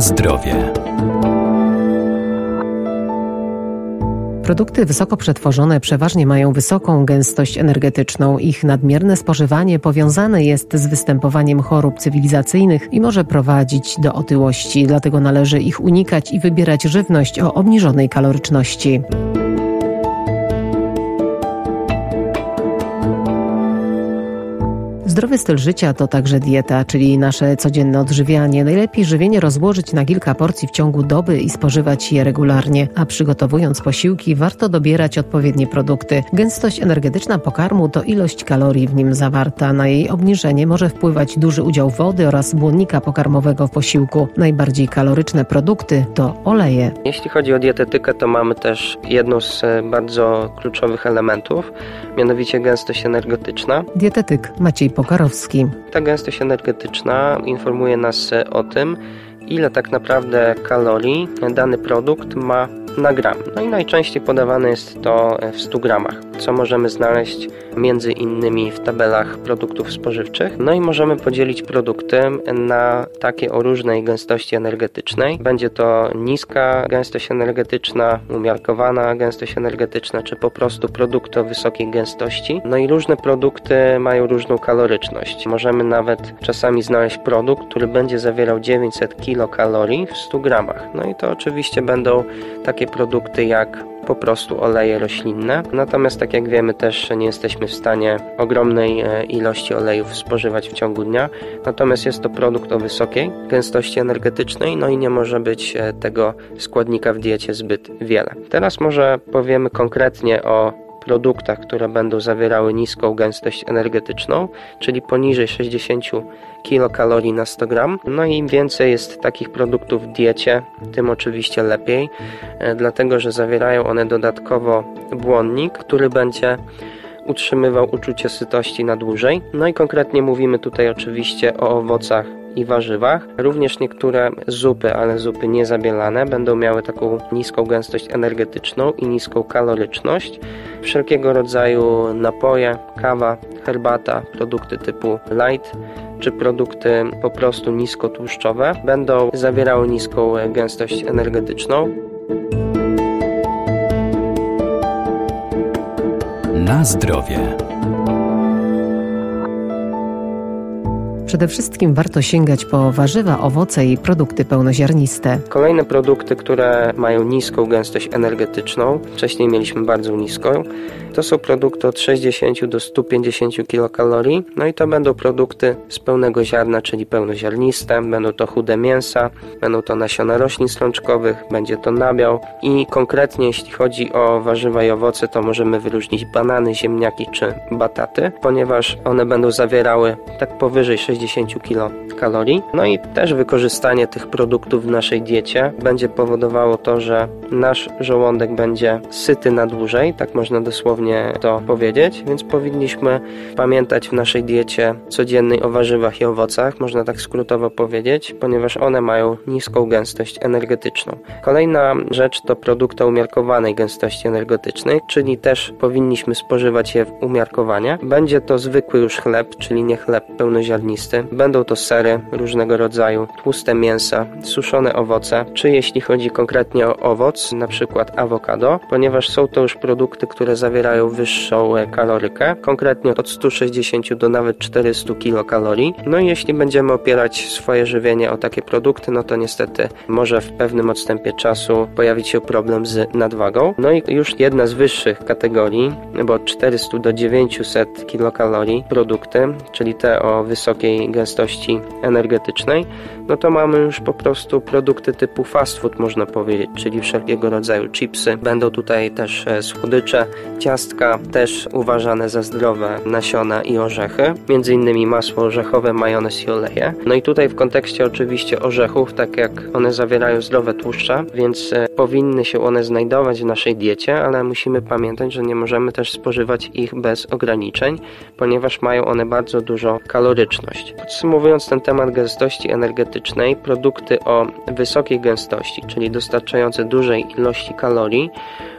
Zdrowie. Produkty wysoko przetworzone przeważnie mają wysoką gęstość energetyczną. Ich nadmierne spożywanie powiązane jest z występowaniem chorób cywilizacyjnych i może prowadzić do otyłości. Dlatego należy ich unikać i wybierać żywność o obniżonej kaloryczności. Zdrowy styl życia to także dieta, czyli nasze codzienne odżywianie. Najlepiej żywienie rozłożyć na kilka porcji w ciągu doby i spożywać je regularnie, a przygotowując posiłki warto dobierać odpowiednie produkty. Gęstość energetyczna pokarmu to ilość kalorii w nim zawarta. Na jej obniżenie może wpływać duży udział wody oraz błonnika pokarmowego w posiłku. Najbardziej kaloryczne produkty to oleje. Jeśli chodzi o dietetykę, to mamy też jedną z e, bardzo kluczowych elementów, mianowicie gęstość energetyczna. Dietetyk Maciej Ta gęstość energetyczna informuje nas o tym, ile tak naprawdę kalorii dany produkt ma na gram. No i najczęściej podawane jest to w 100 gramach, co możemy znaleźć między innymi w tabelach produktów spożywczych. No i możemy podzielić produkty na takie o różnej gęstości energetycznej. Będzie to niska gęstość energetyczna, umiarkowana gęstość energetyczna, czy po prostu produkty o wysokiej gęstości. No i różne produkty mają różną kaloryczność. Możemy nawet czasami znaleźć produkt, który będzie zawierał 900 kilokalorii w 100 gramach. No i to oczywiście będą takie produkty jak po prostu oleje roślinne. Natomiast tak jak wiemy też nie jesteśmy w stanie ogromnej e, ilości olejów spożywać w ciągu dnia. Natomiast jest to produkt o wysokiej gęstości energetycznej, no i nie może być e, tego składnika w diecie zbyt wiele. Teraz może powiemy konkretnie o produktach, które będą zawierały niską gęstość energetyczną, czyli poniżej 60 kilokalorii na 100 gram. No i im więcej jest takich produktów w diecie, tym oczywiście lepiej, e, dlatego że zawierają one dodatkowo błonnik, który będzie utrzymywał uczucie sytości na dłużej. No i konkretnie mówimy tutaj oczywiście o owocach i warzywach. Również niektóre zupy, ale zupy niezabielane, będą miały taką niską gęstość energetyczną i niską kaloryczność. Wszelkiego rodzaju napoje, kawa, herbata, produkty typu light czy produkty po prostu niskotłuszczowe będą zawierały niską gęstość energetyczną. Na zdrowie. Przede wszystkim warto sięgać po warzywa, owoce i produkty pełnoziarniste. Kolejne produkty, które mają niską gęstość energetyczną, wcześniej mieliśmy bardzo niską, to są produkty od 60 do 150 kilokalorii. No i to będą produkty z pełnego ziarna, czyli pełnoziarniste, będą to chude mięsa, będą to nasiona roślin strączkowych, będzie to nabiał i konkretnie jeśli chodzi o warzywa i owoce, to możemy wyróżnić banany, ziemniaki czy bataty, ponieważ one będą zawierały tak powyżej 60 60 kilokalorii. No i też wykorzystanie tych produktów w naszej diecie będzie powodowało to, że nasz żołądek będzie syty na dłużej, tak można dosłownie to powiedzieć, więc powinniśmy pamiętać w naszej diecie codziennej o warzywach i owocach, można tak skrótowo powiedzieć, ponieważ one mają niską gęstość energetyczną. Kolejna rzecz to produkty umiarkowanej gęstości energetycznej, czyli też powinniśmy spożywać je umiarkowanie. Będzie to zwykły już chleb, czyli nie chleb pełnoziarnisty, Będą to sery różnego rodzaju, tłuste mięsa, suszone owoce, czy jeśli chodzi konkretnie o owoc, na przykład awokado, ponieważ są to już produkty, które zawierają wyższą kalorykę, konkretnie od 160 do nawet 400 kilokalorii. No i jeśli będziemy opierać swoje żywienie o takie produkty, no to niestety może w pewnym odstępie czasu pojawić się problem z nadwagą. No i już jedna z wyższych kategorii, bo od 400 do 900 kilokalorii produkty, czyli te o wysokiej gęstości energetycznej, no to mamy już po prostu produkty typu fast food, można powiedzieć, czyli wszelkiego rodzaju chipsy. Będą tutaj też e, słodycze, ciastka, też uważane za zdrowe nasiona i orzechy, między innymi masło orzechowe, majonez i oleje. No i tutaj w kontekście oczywiście orzechów, tak jak one zawierają zdrowe tłuszcze, więc e, powinny się one znajdować w naszej diecie, ale musimy pamiętać, że nie możemy też spożywać ich bez ograniczeń, ponieważ mają one bardzo dużą kaloryczność. Podsumowując ten temat gęstości energetycznej, produkty o wysokiej gęstości, czyli dostarczające dużej ilości kalorii,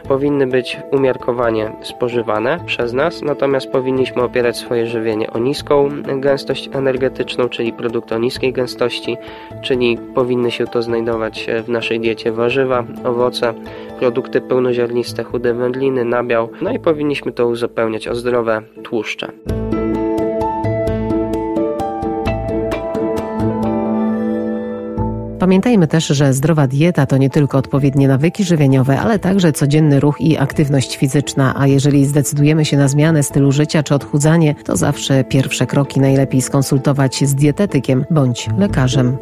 powinny być umiarkowanie spożywane przez nas, natomiast powinniśmy opierać swoje żywienie o niską gęstość energetyczną, czyli produkty o niskiej gęstości, czyli powinny się to znajdować w naszej diecie warzywa, owoce, produkty pełnoziarniste, chude wędliny, nabiał, no i powinniśmy to uzupełniać o zdrowe tłuszcze. Pamiętajmy też, że zdrowa dieta to nie tylko odpowiednie nawyki żywieniowe, ale także codzienny ruch i aktywność fizyczna, a jeżeli zdecydujemy się na zmianę stylu życia czy odchudzanie, to zawsze pierwsze kroki najlepiej skonsultować z dietetykiem bądź lekarzem.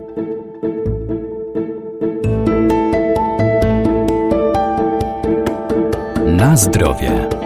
Na zdrowie.